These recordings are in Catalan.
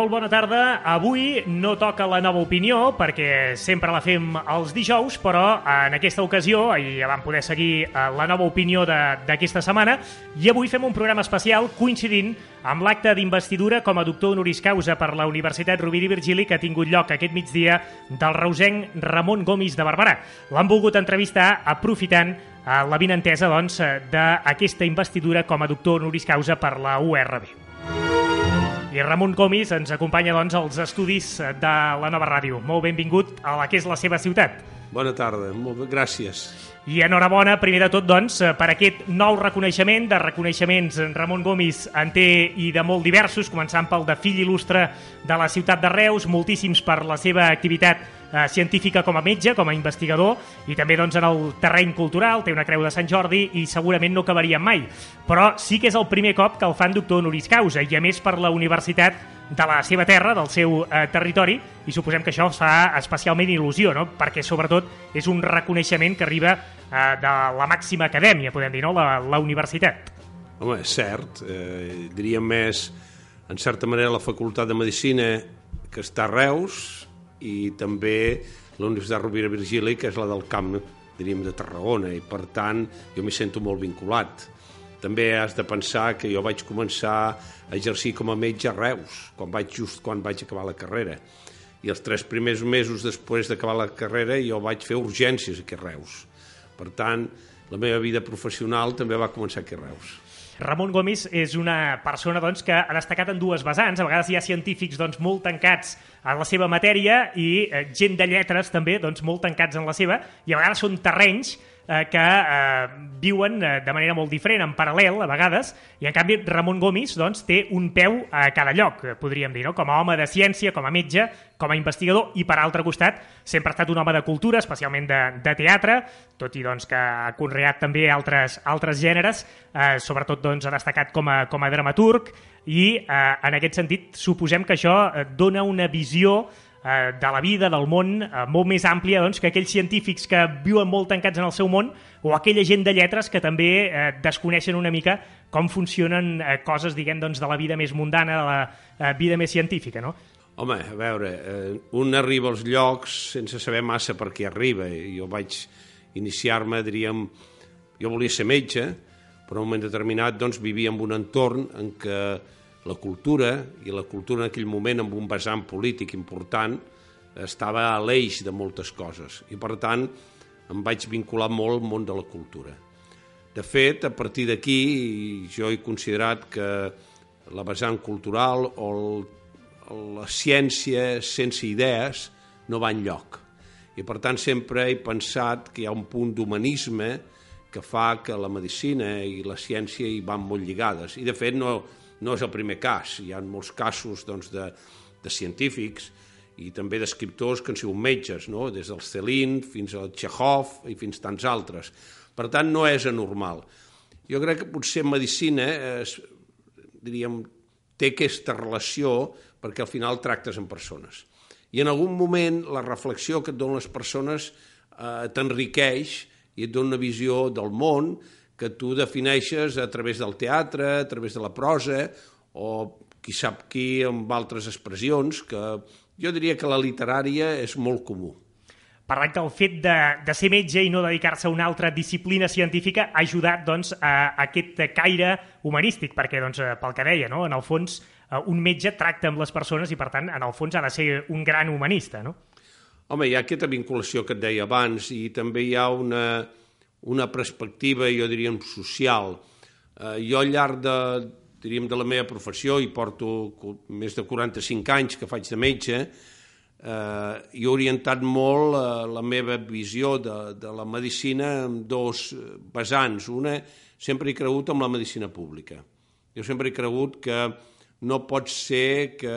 Molt bona tarda. Avui no toca la nova opinió perquè sempre la fem els dijous, però en aquesta ocasió ja vam poder seguir eh, la nova opinió d'aquesta setmana i avui fem un programa especial coincidint amb l'acte d'investidura com a doctor honoris causa per la Universitat Rovira i Virgili que ha tingut lloc aquest migdia del reusenc Ramon Gomis de Barberà. L'han volgut entrevistar aprofitant eh, la vinentesa doncs, eh, d'aquesta investidura com a doctor honoris causa per la URB. I Ramon Comis ens acompanya doncs, als estudis de la nova ràdio. Molt benvingut a la que és la seva ciutat. Bona tarda, molt bé, gràcies. I enhorabona, primer de tot, doncs, per aquest nou reconeixement. De reconeixements, en Ramon Gomis en té i de molt diversos, començant pel de fill il·lustre de la ciutat de Reus, moltíssims per la seva activitat eh, científica com a metge, com a investigador, i també doncs, en el terreny cultural, té una creu de Sant Jordi i segurament no acabaria mai. Però sí que és el primer cop que el fan doctor honoris causa, i a més per la universitat de la seva terra, del seu eh, territori, i suposem que això fa especialment il·lusió, no? perquè sobretot és un reconeixement que arriba eh, de la màxima acadèmia, podem dir, no? la, la universitat. Home, és cert, eh, diríem més, en certa manera, la Facultat de Medicina que està a Reus i també la Universitat Rovira Virgili, que és la del camp, diríem, de Tarragona, i per tant jo m'hi sento molt vinculat. També has de pensar que jo vaig començar a exercir com a metge a Reus, quan vaig, just quan vaig acabar la carrera. I els tres primers mesos després d'acabar la carrera jo vaig fer urgències aquí a Reus. Per tant, la meva vida professional també va començar aquí a Reus. Ramon Gomis és una persona doncs, que ha destacat en dues vessants. A vegades hi ha científics doncs, molt tancats en la seva matèria i eh, gent de lletres també doncs, molt tancats en la seva i a vegades són terrenys eh, que eh, viuen eh, de manera molt diferent, en paral·lel a vegades, i en canvi Ramon Gomis doncs, té un peu a cada lloc, podríem dir, no? com a home de ciència, com a metge, com a investigador, i per altre costat sempre ha estat un home de cultura, especialment de, de teatre, tot i doncs, que ha conreat també altres, altres gèneres, eh, sobretot doncs, ha destacat com a, com a dramaturg, i eh, en aquest sentit suposem que això eh, dona una visió de la vida, del món, eh, molt més àmplia doncs, que aquells científics que viuen molt tancats en el seu món o aquella gent de lletres que també eh, desconeixen una mica com funcionen eh, coses, diguem, doncs, de la vida més mundana, de la eh, vida més científica, no? Home, a veure, eh, un arriba als llocs sense saber massa per què arriba. Jo vaig iniciar-me, diríem, jo volia ser metge, però en un moment determinat doncs, vivia en un entorn en què la cultura, i la cultura en aquell moment amb un vessant polític important, estava a l'eix de moltes coses. I per tant em vaig vincular molt al món de la cultura. De fet, a partir d'aquí jo he considerat que la vessant cultural o el, la ciència sense idees no va enlloc. I per tant sempre he pensat que hi ha un punt d'humanisme que fa que la medicina i la ciència hi van molt lligades. I de fet no, no és el primer cas, hi ha molts casos doncs, de, de científics i també d'escriptors que han sigut metges, no? des del Celín fins al Chekhov i fins tants altres. Per tant, no és anormal. Jo crec que potser medicina eh, diríem, té aquesta relació perquè al final tractes amb persones. I en algun moment la reflexió que et donen les persones eh, t'enriqueix i et dona una visió del món que tu defineixes a través del teatre, a través de la prosa, o qui sap qui amb altres expressions, que jo diria que la literària és molt comú. Parlant que el fet de, de ser metge i no dedicar-se a una altra disciplina científica ha ajudat doncs, a, a aquest caire humanístic, perquè doncs, eh, pel que deia, no? en el fons eh, un metge tracta amb les persones i, per tant, en el fons ha de ser un gran humanista, no? Home, hi ha aquesta vinculació que et deia abans i també hi ha una, una perspectiva, jo diria, social. Eh, jo al llarg de, diríem, de la meva professió, i porto més de 45 anys que faig de metge, eh, he orientat molt eh, la meva visió de, de la medicina en dos vessants. Una, sempre he cregut en la medicina pública. Jo sempre he cregut que no pot ser que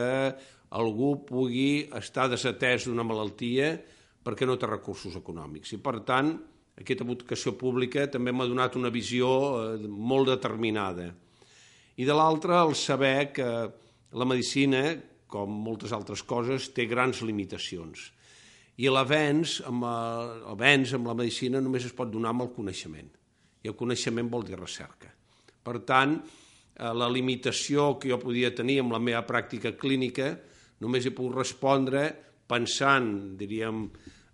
algú pugui estar desatès d'una malaltia perquè no té recursos econòmics. I, per tant, aquesta vocació pública també m'ha donat una visió eh, molt determinada. I de l'altra, el saber que la medicina, com moltes altres coses, té grans limitacions. I l'avenç amb, l'avenç amb la medicina només es pot donar amb el coneixement. I el coneixement vol dir recerca. Per tant, eh, la limitació que jo podia tenir amb la meva pràctica clínica només he pogut respondre pensant, diríem,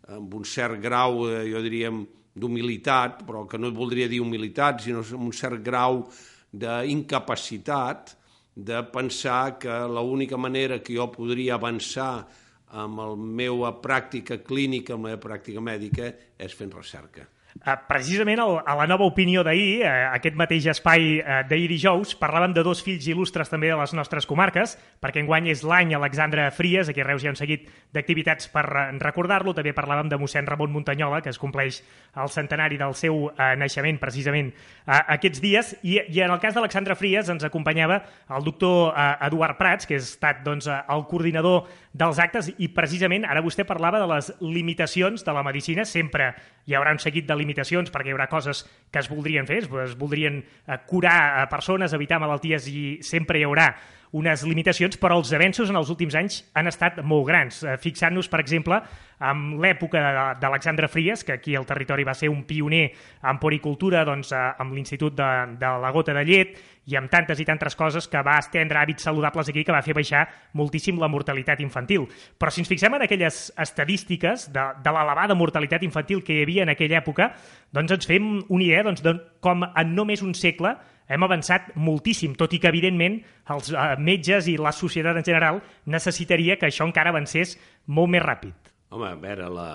amb un cert grau, eh, jo diríem, d'humilitat, però que no voldria dir humilitat, sinó amb un cert grau d'incapacitat de pensar que l'única manera que jo podria avançar amb la meva pràctica clínica, amb la meva pràctica mèdica, és fent recerca. Uh, precisament el, a la nova opinió d'ahir, uh, aquest mateix espai uh, d'ahir dijous, parlàvem de dos fills il·lustres també de les nostres comarques, perquè enguany és l'any Alexandre Fries, aquí a Reus hi ha un seguit d'activitats per recordar-lo, també parlàvem de mossèn Ramon Muntanyola, que es compleix el centenari del seu uh, naixement precisament uh, aquests dies, i, i en el cas d'Alexandre Fries ens acompanyava el doctor uh, Eduard Prats, que ha estat doncs, el coordinador dels actes, i precisament ara vostè parlava de les limitacions de la medicina, sempre hi haurà un seguit de limitacions perquè hi haurà coses que es voldrien fer, es voldrien eh, curar persones, evitar malalties i sempre hi haurà unes limitacions, però els avenços en els últims anys han estat molt grans. Eh, fixant-nos, per exemple, amb l'època d'Alexandre Fries, que aquí al territori va ser un pioner en poricultura doncs, eh, amb l'Institut de, de la Gota de Llet i amb tantes i tantes coses que va estendre hàbits saludables aquí que va fer baixar moltíssim la mortalitat infantil. Però si ens fixem en aquelles estadístiques de, de l'elevada mortalitat infantil que hi havia en aquella època, doncs ens fem una idea doncs, de com en només un segle hem avançat moltíssim, tot i que, evidentment, els eh, metges i la societat en general necessitaria que això encara avancés molt més ràpid. Home, a veure, la,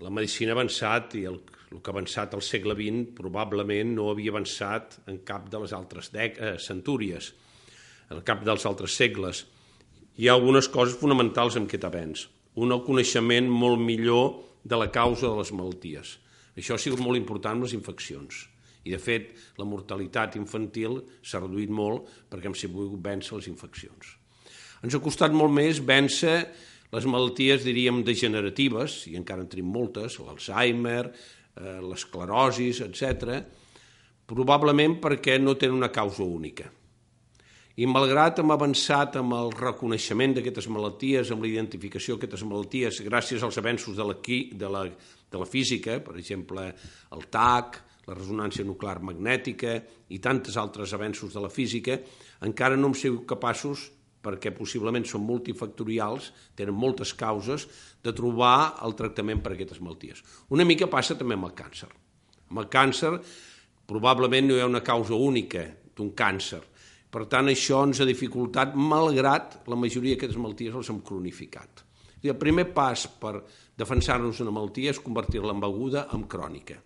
la medicina ha avançat i el, el que ha avançat al segle XX probablement no havia avançat en cap de les altres dec eh, centúries, en cap dels altres segles. Hi ha algunes coses fonamentals en aquest avenç. Un, el coneixement molt millor de la causa de les malalties. Això ha sigut molt important amb les infeccions i, de fet, la mortalitat infantil s'ha reduït molt perquè hem sabut vèncer les infeccions. Ens ha costat molt més vèncer les malalties, diríem, degeneratives, i encara en tenim moltes, l'Alzheimer, eh, l'esclerosis, etc., probablement perquè no tenen una causa única. I malgrat hem avançat amb el reconeixement d'aquestes malalties, amb la identificació d'aquestes malalties, gràcies als avenços de la, de la, de la física, per exemple, el TAC, la resonància nuclear magnètica i tantes altres avenços de la física, encara no hem sigut capaços perquè possiblement són multifactorials, tenen moltes causes, de trobar el tractament per a aquestes malalties. Una mica passa també amb el càncer. Amb el càncer probablement no hi ha una causa única d'un càncer. Per tant, això ens ha dificultat, malgrat la majoria d'aquestes malalties les hem cronificat. El primer pas per defensar-nos una malaltia és convertir-la en beguda en crònica.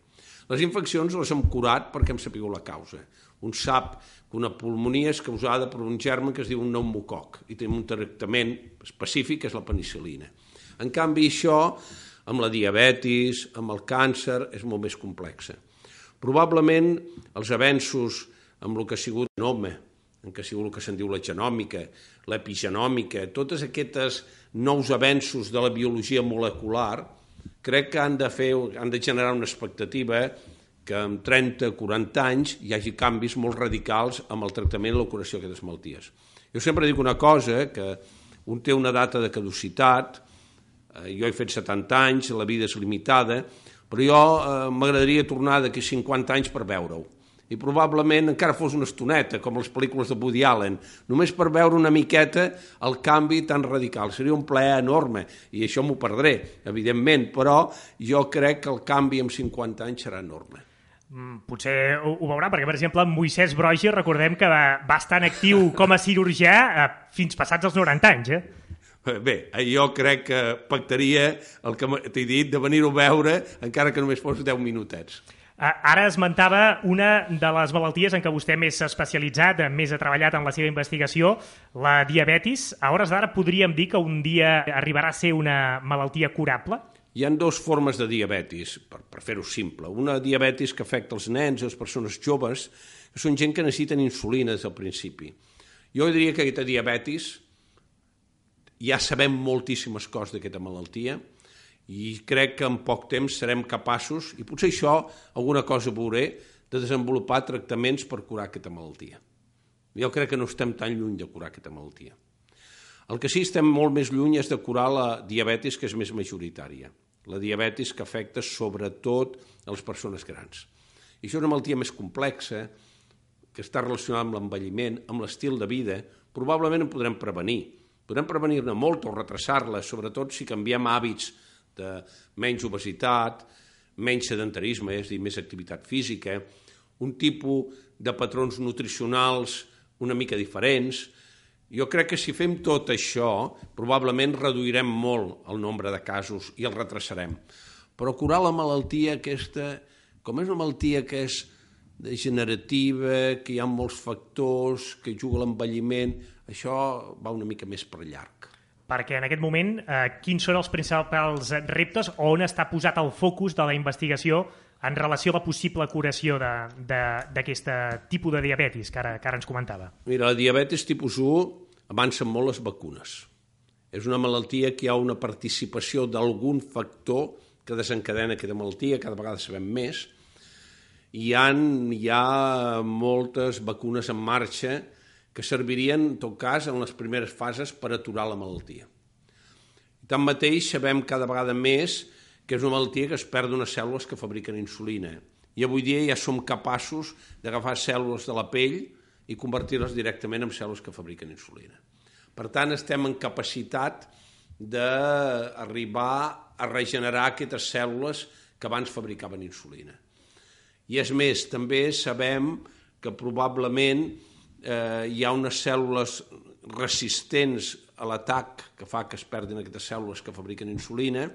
Les infeccions les hem curat perquè hem sapigut la causa. Un sap que una pulmonia és causada per un germen que es diu un pneumococ i tenim un tractament específic que és la penicil·lina. En canvi, això amb la diabetis, amb el càncer, és molt més complexa. Probablement els avenços amb el que ha sigut genoma, en què sigut el que se'n diu la genòmica, l'epigenòmica, totes aquestes nous avenços de la biologia molecular, crec que han de, fer, han de generar una expectativa que en 30-40 anys hi hagi canvis molt radicals amb el tractament i la curació d'aquestes malalties. Jo sempre dic una cosa, que un té una data de caducitat, eh, jo he fet 70 anys, la vida és limitada, però jo eh, m'agradaria tornar d'aquí 50 anys per veure-ho i probablement encara fos una estoneta, com les pel·lícules de Woody Allen, només per veure una miqueta el canvi tan radical. Seria un plaer enorme, i això m'ho perdré, evidentment, però jo crec que el canvi en 50 anys serà enorme. Mm, potser ho, ho veurà, perquè, per exemple, Moisès Brogi, recordem que va, va estar en actiu com a cirurgià eh, fins passats els 90 anys, eh? Bé, jo crec que pactaria el que t'he dit de venir-ho a veure, encara que només fos 10 minutets. Ara esmentava una de les malalties en què vostè més s'ha especialitzat, més ha treballat en la seva investigació, la diabetis. A hores d'ara podríem dir que un dia arribarà a ser una malaltia curable? Hi han dues formes de diabetis, per, per fer-ho simple. Una diabetis que afecta els nens i les persones joves, que són gent que necessiten insulina des del principi. Jo diria que aquesta diabetis, ja sabem moltíssimes coses d'aquesta malaltia, i crec que en poc temps serem capaços, i potser això alguna cosa veuré, de desenvolupar tractaments per curar aquesta malaltia. Jo crec que no estem tan lluny de curar aquesta malaltia. El que sí estem molt més lluny és de curar la diabetis, que és més majoritària. La diabetis que afecta sobretot a les persones grans. I això és una malaltia més complexa, que està relacionada amb l'envelliment, amb l'estil de vida, probablement en podrem prevenir. Podrem prevenir-ne molt o retrasar-la, sobretot si canviem hàbits de menys obesitat, menys sedentarisme, és a dir, més activitat física, un tipus de patrons nutricionals una mica diferents. Jo crec que si fem tot això, probablement reduirem molt el nombre de casos i el retrasarem. Però curar la malaltia aquesta, com és una malaltia que és degenerativa, que hi ha molts factors, que juga l'envelliment, això va una mica més per llarg perquè en aquest moment eh, quins són els principals reptes o on està posat el focus de la investigació en relació a la possible curació d'aquest tipus de diabetis que ara, que ara ens comentava? Mira, la diabetis tipus 1 avancen molt les vacunes. És una malaltia que hi ha una participació d'algun factor que desencadena aquesta malaltia, cada vegada sabem més. Hi ha, hi ha moltes vacunes en marxa que servirien, en tot cas, en les primeres fases per aturar la malaltia. Tanmateix sabem cada vegada més que és una malaltia que es perd unes cèl·lules que fabriquen insulina. I avui dia ja som capaços d'agafar cèl·lules de la pell i convertir-les directament en cèl·lules que fabriquen insulina. Per tant, estem en capacitat d'arribar a regenerar aquestes cèl·lules que abans fabricaven insulina. I és més, també sabem que probablement eh, hi ha unes cèl·lules resistents a l'atac que fa que es perdin aquestes cèl·lules que fabriquen insulina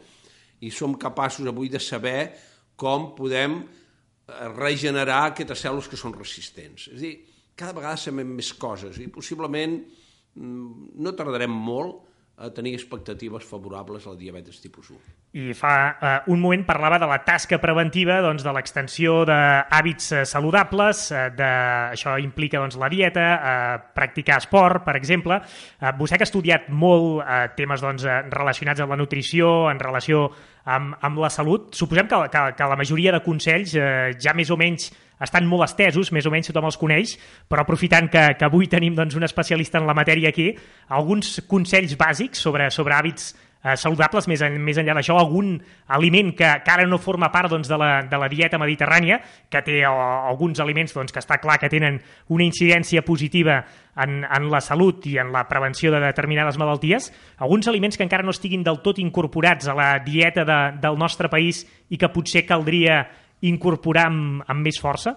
i som capaços avui de saber com podem eh, regenerar aquestes cèl·lules que són resistents. És a dir, cada vegada sabem més coses i possiblement mm, no tardarem molt a tenir expectatives favorables a la diabetes tipus 1. I fa uh, un moment parlava de la tasca preventiva, doncs, de l'extensió d'hàbits uh, saludables, uh, de... això implica doncs, la dieta, uh, practicar esport, per exemple. Uh, vostè que ha estudiat molt uh, temes doncs, uh, relacionats amb la nutrició, en relació amb, amb la salut, suposem que, que, que la majoria de consells uh, ja més o menys estan molt estesos, més o menys tothom els coneix, però aprofitant que, que avui tenim doncs, un especialista en la matèria aquí, alguns consells bàsics sobre, sobre hàbits eh, saludables, més, en, més enllà d'això, algun aliment que, que ara no forma part doncs, de, la, de la dieta mediterrània, que té o, alguns aliments doncs, que està clar que tenen una incidència positiva en, en la salut i en la prevenció de determinades malalties, alguns aliments que encara no estiguin del tot incorporats a la dieta de, del nostre país i que potser caldria incorporar amb, amb més força?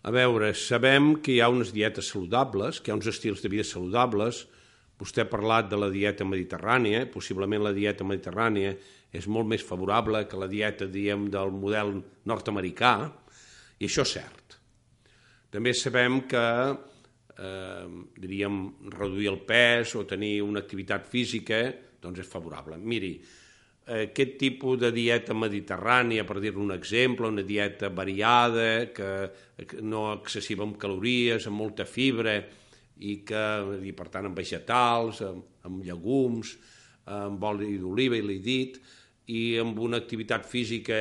A veure, sabem que hi ha unes dietes saludables, que hi ha uns estils de vida saludables. Vostè ha parlat de la dieta mediterrània, possiblement la dieta mediterrània és molt més favorable que la dieta, diem, del model nord-americà, i això és cert. També sabem que, eh, diríem, reduir el pes o tenir una activitat física doncs és favorable. Miri, aquest tipus de dieta mediterrània, per dir un exemple, una dieta variada, que no excessiva en calories, amb molta fibra, i que, i per tant, amb vegetals, amb, amb llegums, amb oli d'oliva, i l'he dit, i amb una activitat física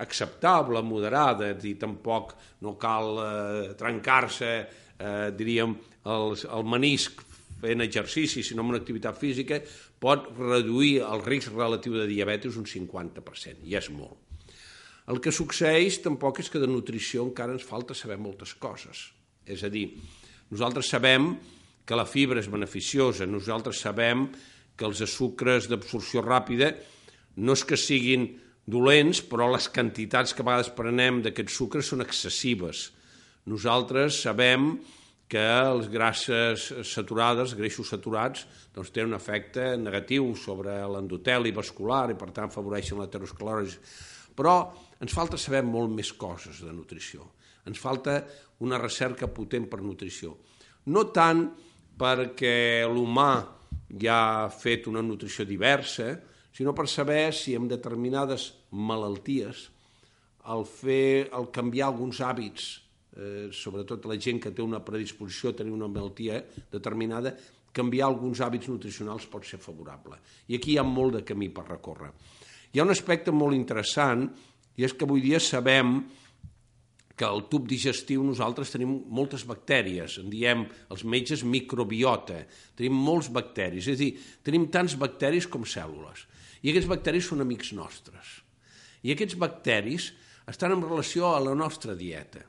acceptable, moderada, dir, tampoc no cal eh, trencar-se, eh, diríem, el, el menisc fent exercici, sinó amb una activitat física, pot reduir el risc relatiu de diabetes un 50%, i és molt. El que succeeix tampoc és que de nutrició encara ens falta saber moltes coses. És a dir, nosaltres sabem que la fibra és beneficiosa, nosaltres sabem que els sucres d'absorció ràpida no és que siguin dolents, però les quantitats que a vegades prenem d'aquests sucres són excessives. Nosaltres sabem que les grasses saturades, greixos saturats, doncs tenen un efecte negatiu sobre l'endoteli vascular i per tant afavoreixen l'aterosclerosi. Però ens falta saber molt més coses de nutrició. Ens falta una recerca potent per nutrició. No tant perquè l'humà ja ha fet una nutrició diversa, sinó per saber si en determinades malalties el fer, el canviar alguns hàbits, eh, sobretot la gent que té una predisposició a tenir una malaltia determinada, canviar alguns hàbits nutricionals pot ser favorable. I aquí hi ha molt de camí per recórrer. Hi ha un aspecte molt interessant, i és que avui dia sabem que al tub digestiu nosaltres tenim moltes bactèries, en diem els metges microbiota, tenim molts bacteris, és a dir, tenim tants bacteris com cèl·lules, i aquests bacteris són amics nostres. I aquests bacteris estan en relació a la nostra dieta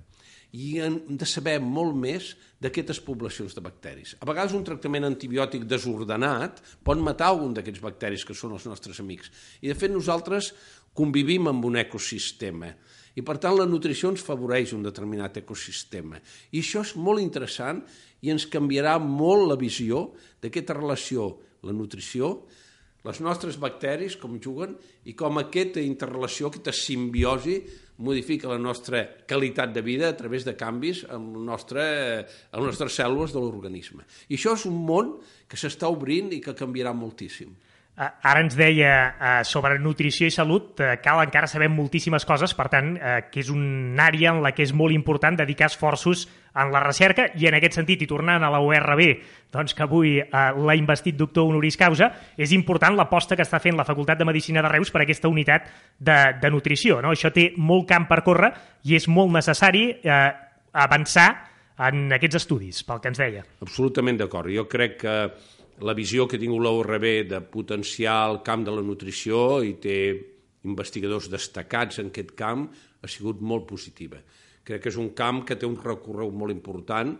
i hem de saber molt més d'aquestes poblacions de bacteris. A vegades un tractament antibiòtic desordenat pot matar algun d'aquests bacteris que són els nostres amics. I de fet nosaltres convivim amb un ecosistema i per tant la nutrició ens favoreix un determinat ecosistema. I això és molt interessant i ens canviarà molt la visió d'aquesta relació, la nutrició, les nostres bacteris, com juguen, i com aquesta interrelació, aquesta simbiosi, modifica la nostra qualitat de vida a través de canvis en, el nostre, en les nostres cèl·lules de l'organisme. I això és un món que s'està obrint i que canviarà moltíssim. Eh, ara ens deia eh, sobre nutrició i salut, eh, cal encara saber moltíssimes coses, per tant, que és una àrea en la que és molt important dedicar esforços en la recerca i en aquest sentit, i tornant a la URB, doncs que avui l'ha investit doctor honoris causa, és important l'aposta que està fent la Facultat de Medicina de Reus per aquesta unitat de, de nutrició. No? Això té molt camp per córrer i és molt necessari eh, avançar en aquests estudis, pel que ens deia. Absolutament d'acord. Jo crec que la visió que ha tingut l'ORB de potenciar el camp de la nutrició i té investigadors destacats en aquest camp ha sigut molt positiva. Crec que és un camp que té un recorregut molt important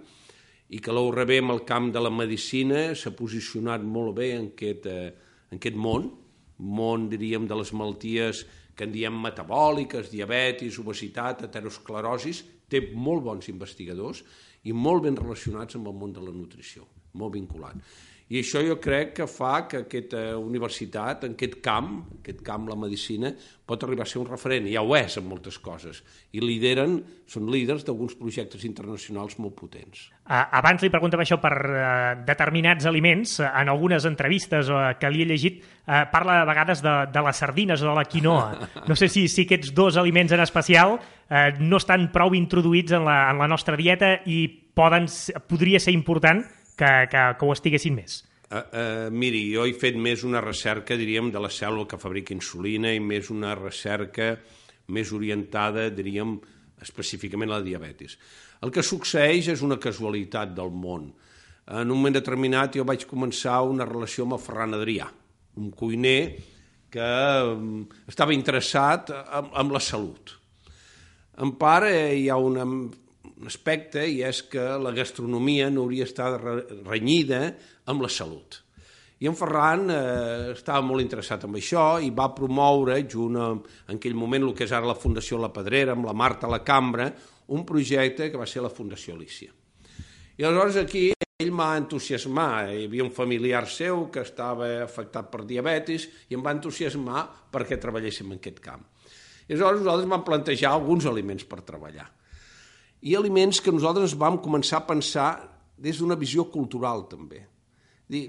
i que l'ORB amb el camp de la medicina s'ha posicionat molt bé en aquest, eh, en aquest món, món, diríem, de les malalties que en diem metabòliques, diabetis, obesitat, aterosclerosis, té molt bons investigadors i molt ben relacionats amb el món de la nutrició, molt vinculat. I això jo crec que fa que aquesta universitat, en aquest camp, aquest camp, la medicina, pot arribar a ser un referent, ja ho és en moltes coses, i lideren, són líders d'alguns projectes internacionals molt potents. Abans li preguntava això per uh, determinats aliments, en algunes entrevistes uh, que li he llegit, uh, parla a vegades de, de les sardines o de la quinoa. No sé si, si aquests dos aliments en especial no estan prou introduïts en la, en la nostra dieta i poden, podria ser important que, que, que ho estiguessin més? Uh, uh, miri, jo he fet més una recerca, diríem, de la cèl·lula que fabrica insulina i més una recerca més orientada, diríem, específicament a la diabetis. El que succeeix és una casualitat del món. En un moment determinat jo vaig començar una relació amb el Ferran Adrià, un cuiner que um, estava interessat en, en la salut. En part eh, hi ha una un aspecte i és que la gastronomia no hauria estat renyida amb la salut. I en Ferran eh, estava molt interessat en això i va promoure, junt amb, en aquell moment, el que és ara la Fundació La Pedrera, amb la Marta La Cambra, un projecte que va ser la Fundació Alicia. I aleshores aquí ell m'ha entusiasmat, hi havia un familiar seu que estava afectat per diabetis i em va entusiasmar perquè treballéssim en aquest camp. I aleshores nosaltres vam plantejar alguns aliments per treballar i aliments que nosaltres vam començar a pensar des d'una visió cultural també. Dir,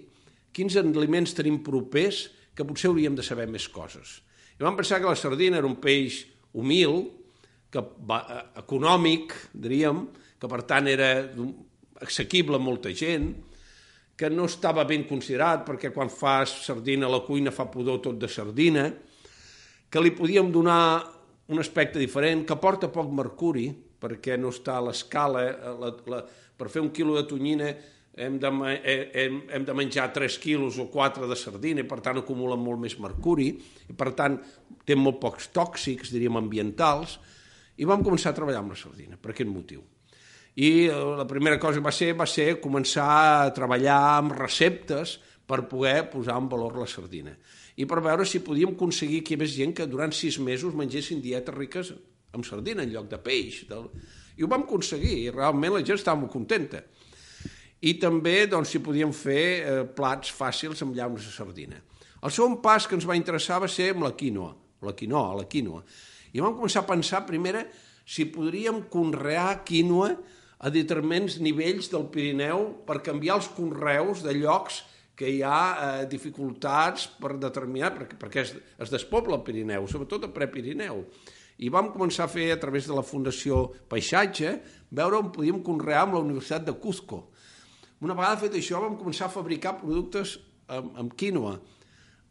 quins aliments tenim propers que potser hauríem de saber més coses. I vam pensar que la sardina era un peix humil, que va, eh, econòmic, diríem, que per tant era assequible a molta gent, que no estava ben considerat perquè quan fas sardina a la cuina fa pudor tot de sardina, que li podíem donar un aspecte diferent, que porta poc mercuri, perquè no està a l'escala, eh, per fer un quilo de tonyina hem de, eh, hem, hem de menjar 3 quilos o 4 de sardina i per tant acumulen molt més mercuri i per tant té molt pocs tòxics, diríem ambientals, i vam començar a treballar amb la sardina, per aquest motiu. I eh, la primera cosa que va ser va ser començar a treballar amb receptes per poder posar en valor la sardina. i per veure si podíem aconseguir que hi hagués gent que durant sis mesos mengessin dietes riques amb sardina en lloc de peix. Del... I ho vam aconseguir, i realment la gent estava molt contenta. I també doncs, si podíem fer eh, plats fàcils amb llaunes de sardina. El segon pas que ens va interessar va ser amb la quinoa, la quinoa, la quinoa. I vam començar a pensar, primera, si podríem conrear quinoa a determinats nivells del Pirineu per canviar els conreus de llocs que hi ha eh, dificultats per determinar, perquè, perquè es, es despobla el Pirineu, sobretot el prepirineu. I vam començar a fer, a través de la Fundació Paisatge, veure on podíem conrear amb la Universitat de Cuzco. Una vegada fet això, vam començar a fabricar productes amb, amb quinoa.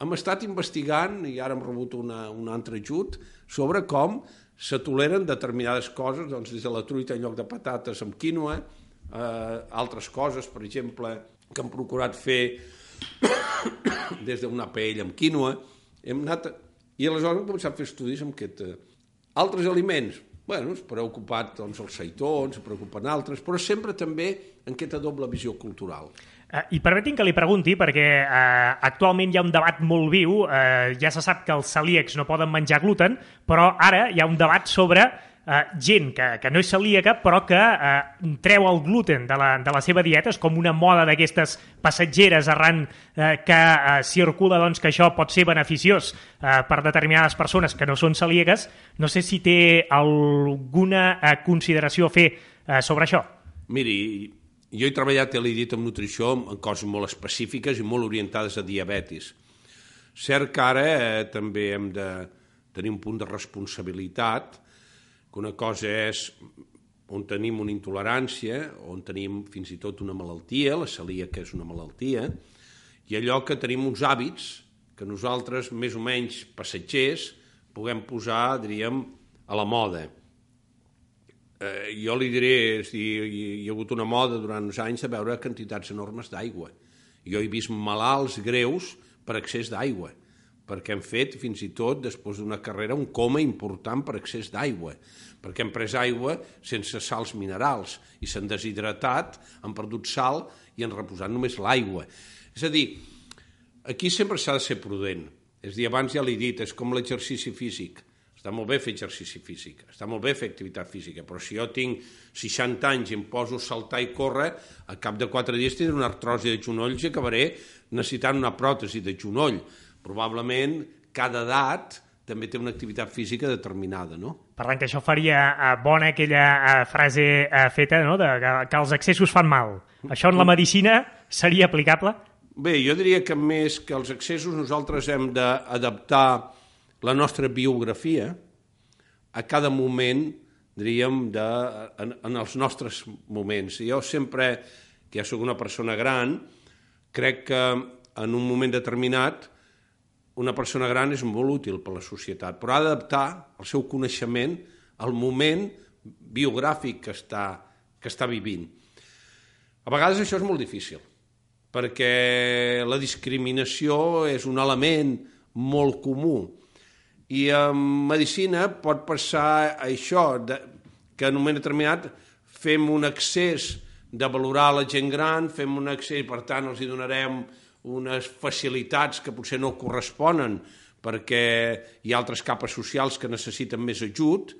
Hem estat investigant, i ara hem rebut una, un altre ajut, sobre com se toleren determinades coses, doncs des de la truita en lloc de patates amb quinoa, eh, altres coses, per exemple, que hem procurat fer des d'una paella amb quinoa, hem anat... I aleshores hem començat a fer estudis amb aquest... Eh, altres aliments, bueno, es preocupat doncs, els seitons, es preocupen altres, però sempre també en aquesta doble visió cultural. Uh, I permetin que li pregunti, perquè uh, actualment hi ha un debat molt viu, uh, ja se sap que els celíacs no poden menjar gluten, però ara hi ha un debat sobre uh, gent que, que no és celíaca però que uh, treu el gluten de la, de la seva dieta, és com una moda d'aquestes passatgeres arran uh, que uh, circula doncs, que això pot ser beneficiós uh, per determinades persones que no són celíaques. No sé si té alguna uh, consideració a fer uh, sobre això. Miri, jo he treballat, l'he dit, en nutrició en coses molt específiques i molt orientades a diabetis. Cert que ara eh, també hem de tenir un punt de responsabilitat, que una cosa és on tenim una intolerància, on tenim fins i tot una malaltia, la celíaca és una malaltia, i allò que tenim uns hàbits que nosaltres, més o menys passatgers, puguem posar, diríem, a la moda eh, jo li diré, si hi, hi ha hagut una moda durant uns anys de veure quantitats enormes d'aigua. Jo he vist malalts greus per excés d'aigua, perquè han fet fins i tot, després d'una carrera, un coma important per excés d'aigua, perquè han pres aigua sense sals minerals i s'han deshidratat, han perdut sal i han reposat només l'aigua. És a dir, aquí sempre s'ha de ser prudent. És a dir, abans ja l'he dit, és com l'exercici físic està molt bé fer exercici físic, està molt bé fer activitat física, però si jo tinc 60 anys i em poso a saltar i córrer, a cap de 4 dies tindré una artrosi de genolls i acabaré necessitant una pròtesi de genoll. Probablement cada edat també té una activitat física determinada, no? Per tant, que això faria eh, bona aquella eh, frase eh, feta, no?, de que, que els excessos fan mal. Això en la medicina seria aplicable? Bé, jo diria que més que els excessos nosaltres hem d'adaptar la nostra biografia a cada moment, diríem, de, en, en els nostres moments. Jo sempre, que ja sóc una persona gran, crec que en un moment determinat una persona gran és molt útil per a la societat, però ha d'adaptar el seu coneixement al moment biogràfic que està, que està vivint. A vegades això és molt difícil, perquè la discriminació és un element molt comú i en medicina pot passar això, de, que en un moment determinat fem un excés de valorar la gent gran, fem un excés, per tant els hi donarem unes facilitats que potser no corresponen perquè hi ha altres capes socials que necessiten més ajut,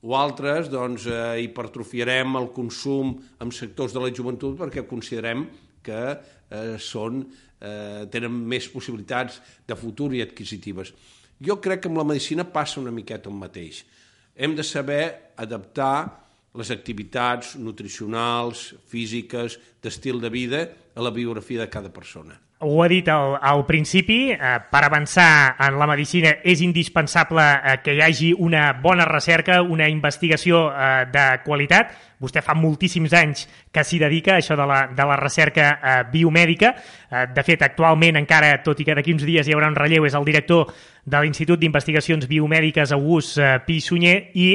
o altres doncs, eh, hipertrofiarem el consum en sectors de la joventut perquè considerem que eh, són, eh, tenen més possibilitats de futur i adquisitives. Jo crec que amb la medicina passa una miqueta el mateix. Hem de saber adaptar les activitats nutricionals, físiques, d'estil de vida a la biografia de cada persona ho ha dit al, al principi, eh, per avançar en la medicina és indispensable eh, que hi hagi una bona recerca, una investigació eh, de qualitat. Vostè fa moltíssims anys que s'hi dedica això de la, de la recerca eh, biomèdica. Eh, de fet, actualment, encara, tot i que d'aquí uns dies hi haurà un relleu, és el director de l'Institut d'Investigacions Biomèdiques August eh, Pi Sunyer i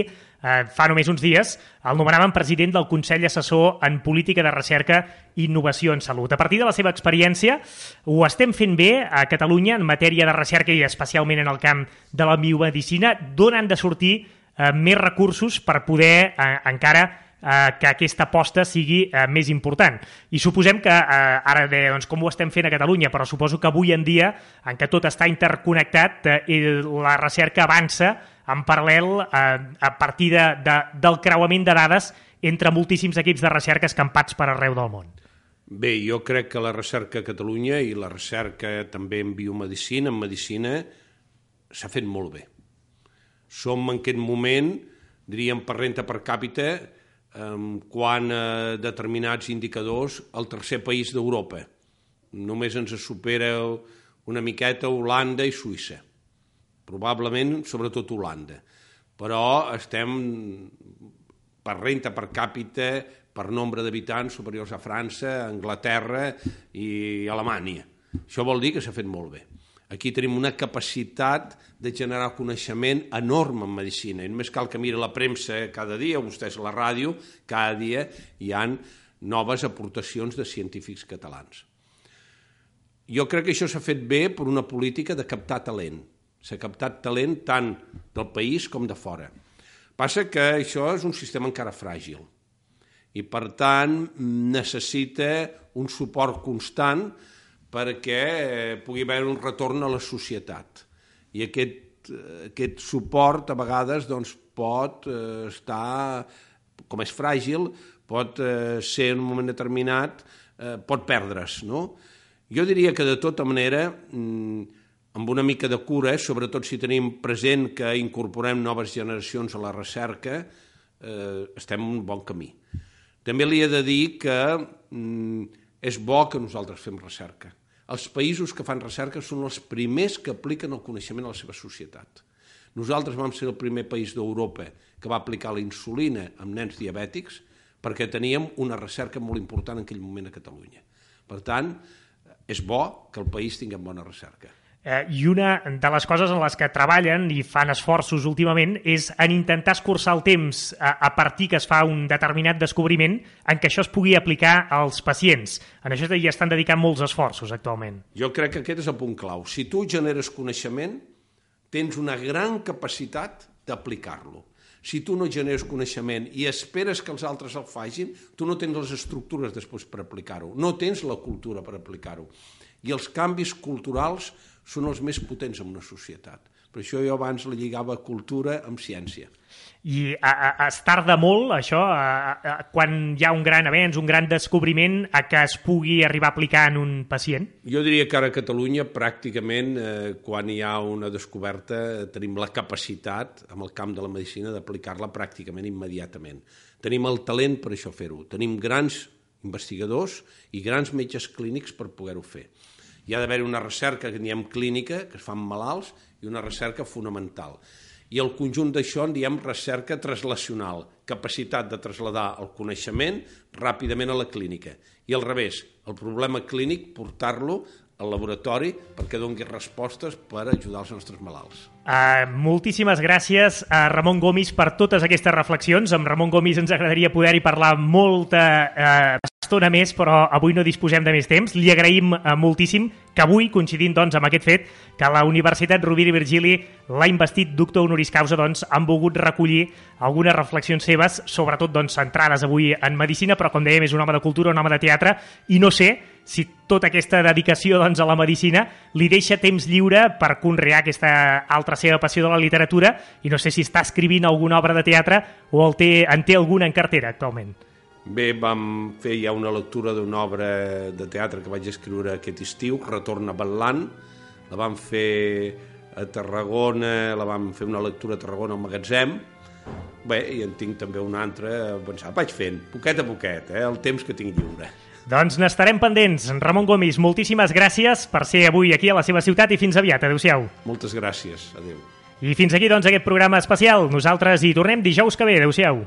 eh, fa només uns dies, el nomenaven president del Consell Assessor en Política de Recerca i Innovació en Salut. A partir de la seva experiència, ho estem fent bé a Catalunya en matèria de recerca i especialment en el camp de la biomedicina, d'on han de sortir eh, més recursos per poder eh, encara eh, que aquesta aposta sigui eh, més important. I suposem que, eh, ara de, doncs, com ho estem fent a Catalunya, però suposo que avui en dia, en què tot està interconnectat, eh, la recerca avança en paral·lel eh, a partir de, de, del creuament de dades entre moltíssims equips de recerca escampats per arreu del món. Bé, jo crec que la recerca a Catalunya i la recerca també en biomedicina, en medicina, s'ha fet molt bé. Som en aquest moment, diríem per renta per càpita, quant a determinats indicadors, el tercer país d'Europa. Només ens supera una miqueta Holanda i Suïssa. Probablement, sobretot Holanda. Però estem per renta per càpita, per nombre d'habitants superiors a França, Anglaterra i Alemanya. Això vol dir que s'ha fet molt bé. Aquí tenim una capacitat de generar coneixement enorme en medicina. I només cal que miri la premsa cada dia, vostès la ràdio, cada dia hi han noves aportacions de científics catalans. Jo crec que això s'ha fet bé per una política de captar talent. S'ha captat talent tant del país com de fora. Passa que això és un sistema encara fràgil i, per tant, necessita un suport constant perquè eh, pugui haver un retorn a la societat. I aquest, eh, aquest suport a vegades doncs, pot eh, estar, com és fràgil, pot ser en un moment determinat, pot perdre's. No? Jo diria que de tota manera, mm, amb una mica de cura, sobretot si tenim present que incorporem noves generacions a la recerca, eh, estem en un bon camí. També li he de dir que mm, és bo que nosaltres fem recerca els països que fan recerca són els primers que apliquen el coneixement a la seva societat. Nosaltres vam ser el primer país d'Europa que va aplicar la insulina amb nens diabètics perquè teníem una recerca molt important en aquell moment a Catalunya. Per tant, és bo que el país tingui bona recerca. Eh, I una de les coses en les que treballen i fan esforços últimament és en intentar escurçar el temps a, a partir que es fa un determinat descobriment en què això es pugui aplicar als pacients. En això hi estan dedicant molts esforços actualment. Jo crec que aquest és el punt clau. Si tu generes coneixement, tens una gran capacitat d'aplicar-lo. Si tu no generes coneixement i esperes que els altres el fagin, tu no tens les estructures després per aplicar-ho, no tens la cultura per aplicar-ho. I els canvis culturals són els més potents en una societat. Per això jo abans la lligava cultura amb ciència. I a, a, es tarda molt, això, a, a, quan hi ha un gran avenç, un gran descobriment, a que es pugui arribar a aplicar en un pacient? Jo diria que ara a Catalunya, pràcticament, eh, quan hi ha una descoberta, tenim la capacitat, amb el camp de la medicina, d'aplicar-la pràcticament immediatament. Tenim el talent per això fer-ho. Tenim grans investigadors i grans metges clínics per poder-ho fer hi ha d'haver una recerca que diem clínica, que es fan malalts, i una recerca fonamental. I el conjunt d'això en diem recerca translacional, capacitat de traslladar el coneixement ràpidament a la clínica. I al revés, el problema clínic, portar-lo al laboratori perquè doni respostes per ajudar els nostres malalts. Uh, moltíssimes gràcies a Ramon Gomis per totes aquestes reflexions. Amb Ramon Gomis ens agradaria poder-hi parlar molta uh, estona més, però avui no disposem de més temps. Li agraïm uh, moltíssim que avui, coincidint doncs, amb aquest fet, que la Universitat Rovira i Virgili l'ha investit doctor honoris causa, doncs, han volgut recollir algunes reflexions seves, sobretot doncs, centrades avui en medicina, però com dèiem és un home de cultura, un home de teatre, i no sé si tota aquesta dedicació doncs, a la medicina li deixa temps lliure per conrear aquesta altra seva passió de la literatura i no sé si està escrivint alguna obra de teatre o el té, en té alguna en cartera actualment. Bé, vam fer ja una lectura d'una obra de teatre que vaig escriure aquest estiu, Retorn a Batlant, la vam fer a Tarragona, la vam fer una lectura a Tarragona al magatzem, bé, i en tinc també una altra a pensar. Vaig fent, poquet a poquet, eh, el temps que tinc lliure. Doncs n'estarem pendents. Ramon Gomis, moltíssimes gràcies per ser avui aquí a la seva ciutat i fins aviat. Adéu-siau. Moltes gràcies. Adéu. I fins aquí, doncs, aquest programa especial. Nosaltres hi tornem dijous que ve. Adéu-siau.